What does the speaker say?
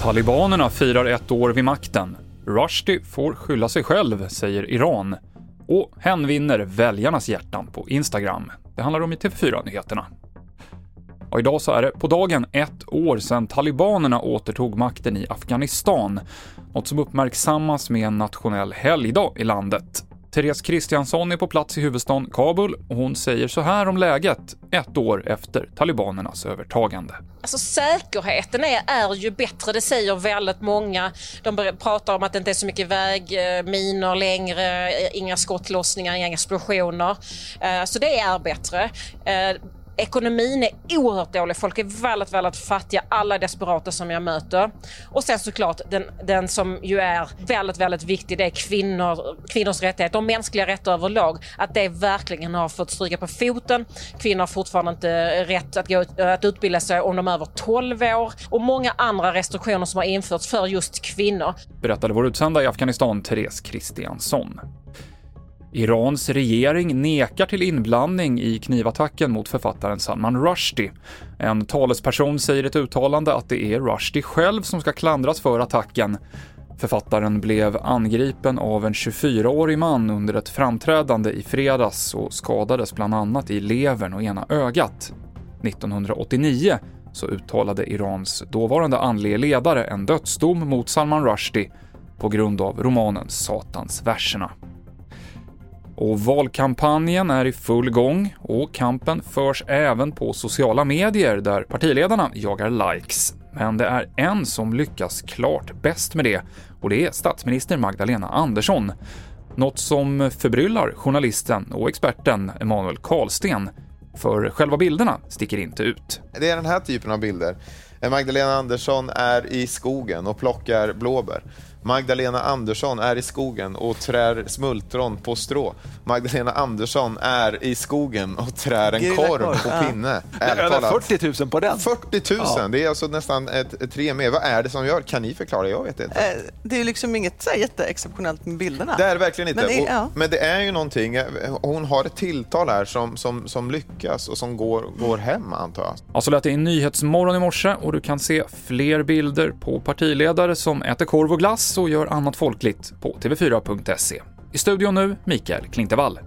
Talibanerna firar ett år vid makten. Rushdie får skylla sig själv, säger Iran. Och hen vinner väljarnas hjärtan på Instagram. Det handlar om i TV4-nyheterna. Och idag så är det på dagen ett år sedan talibanerna återtog makten i Afghanistan, något som uppmärksammas med en nationell helgdag i landet. Therese Kristiansson är på plats i huvudstaden Kabul och hon säger så här om läget ett år efter talibanernas övertagande. Alltså säkerheten är, är ju bättre, det säger väldigt många. De pratar om att det inte är så mycket vägminor eh, längre, eh, inga skottlossningar, inga explosioner. Eh, så det är bättre. Ekonomin är oerhört dålig. Folk är väldigt, väldigt fattiga. Alla desperata som jag möter. Och sen såklart den, den som ju är väldigt, väldigt viktig. Det är kvinnor, kvinnors rättigheter och mänskliga rättigheter överlag. Att det verkligen har fått stryka på foten. Kvinnor har fortfarande inte rätt att, gå, att utbilda sig om de är över 12 år. Och många andra restriktioner som har införts för just kvinnor. Berättade vår utsända i Afghanistan, Therese Kristiansson. Irans regering nekar till inblandning i knivattacken mot författaren Salman Rushdie. En talesperson säger i ett uttalande att det är Rushdie själv som ska klandras för attacken. Författaren blev angripen av en 24-årig man under ett framträdande i fredags och skadades bland annat i levern och ena ögat. 1989 så uttalade Irans dåvarande andlige ledare en dödsdom mot Salman Rushdie på grund av romanen Satans verserna. Och valkampanjen är i full gång och kampen förs även på sociala medier där partiledarna jagar likes. Men det är en som lyckas klart bäst med det och det är statsminister Magdalena Andersson. Något som förbryllar journalisten och experten Emanuel Karlsten. För själva bilderna sticker inte ut. Det är den här typen av bilder. Magdalena Andersson är i skogen och plockar blåbär. Magdalena Andersson är i skogen och trär smultron på strå. Magdalena Andersson är i skogen och trär en korv på pinne. Över 40 000 på den. 40 000, ja. det är alltså nästan ett, ett tre mer. Vad är det som gör? Kan ni förklara? Jag vet inte. Eh, det är liksom inget så jätteexceptionellt med bilderna. Det är verkligen inte. Men det, ja. men det är ju någonting, eh, hon har ett tilltal här som, som, som lyckas och som går, går hem antar jag. Ja, så lät det i Nyhetsmorgon i morse och du kan se fler bilder på partiledare som äter korv och glass och gör annat folkligt på tv4.se. I studion nu, Mikael Klintevall.